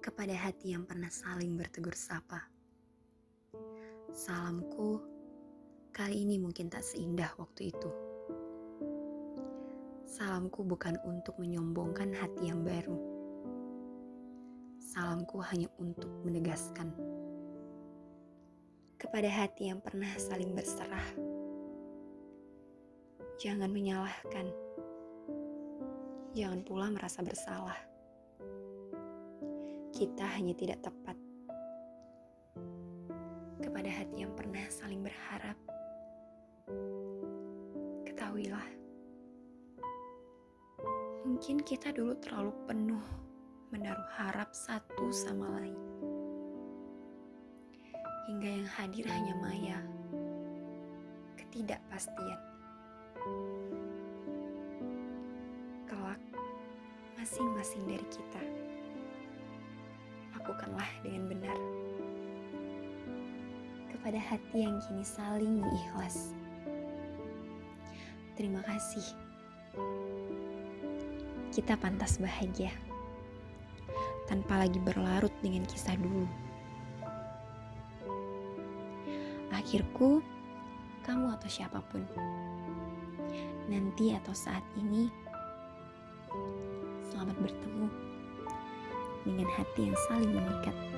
kepada hati yang pernah saling bertegur sapa. Salamku kali ini mungkin tak seindah waktu itu. Salamku bukan untuk menyombongkan hati yang baru. Salamku hanya untuk menegaskan kepada hati yang pernah saling berserah. Jangan menyalahkan, jangan pula merasa bersalah. Kita hanya tidak tepat kepada hati yang pernah saling berharap. Ketahuilah, mungkin kita dulu terlalu penuh menaruh harap satu sama lain hingga yang hadir hanya maya, ketidakpastian. Kelak, masing-masing dari kita lakukanlah dengan benar kepada hati yang kini saling mengikhlas. Terima kasih. Kita pantas bahagia tanpa lagi berlarut dengan kisah dulu. Akhirku, kamu atau siapa pun, nanti atau saat ini, selamat bertemu dengan hati yang saling mengikat.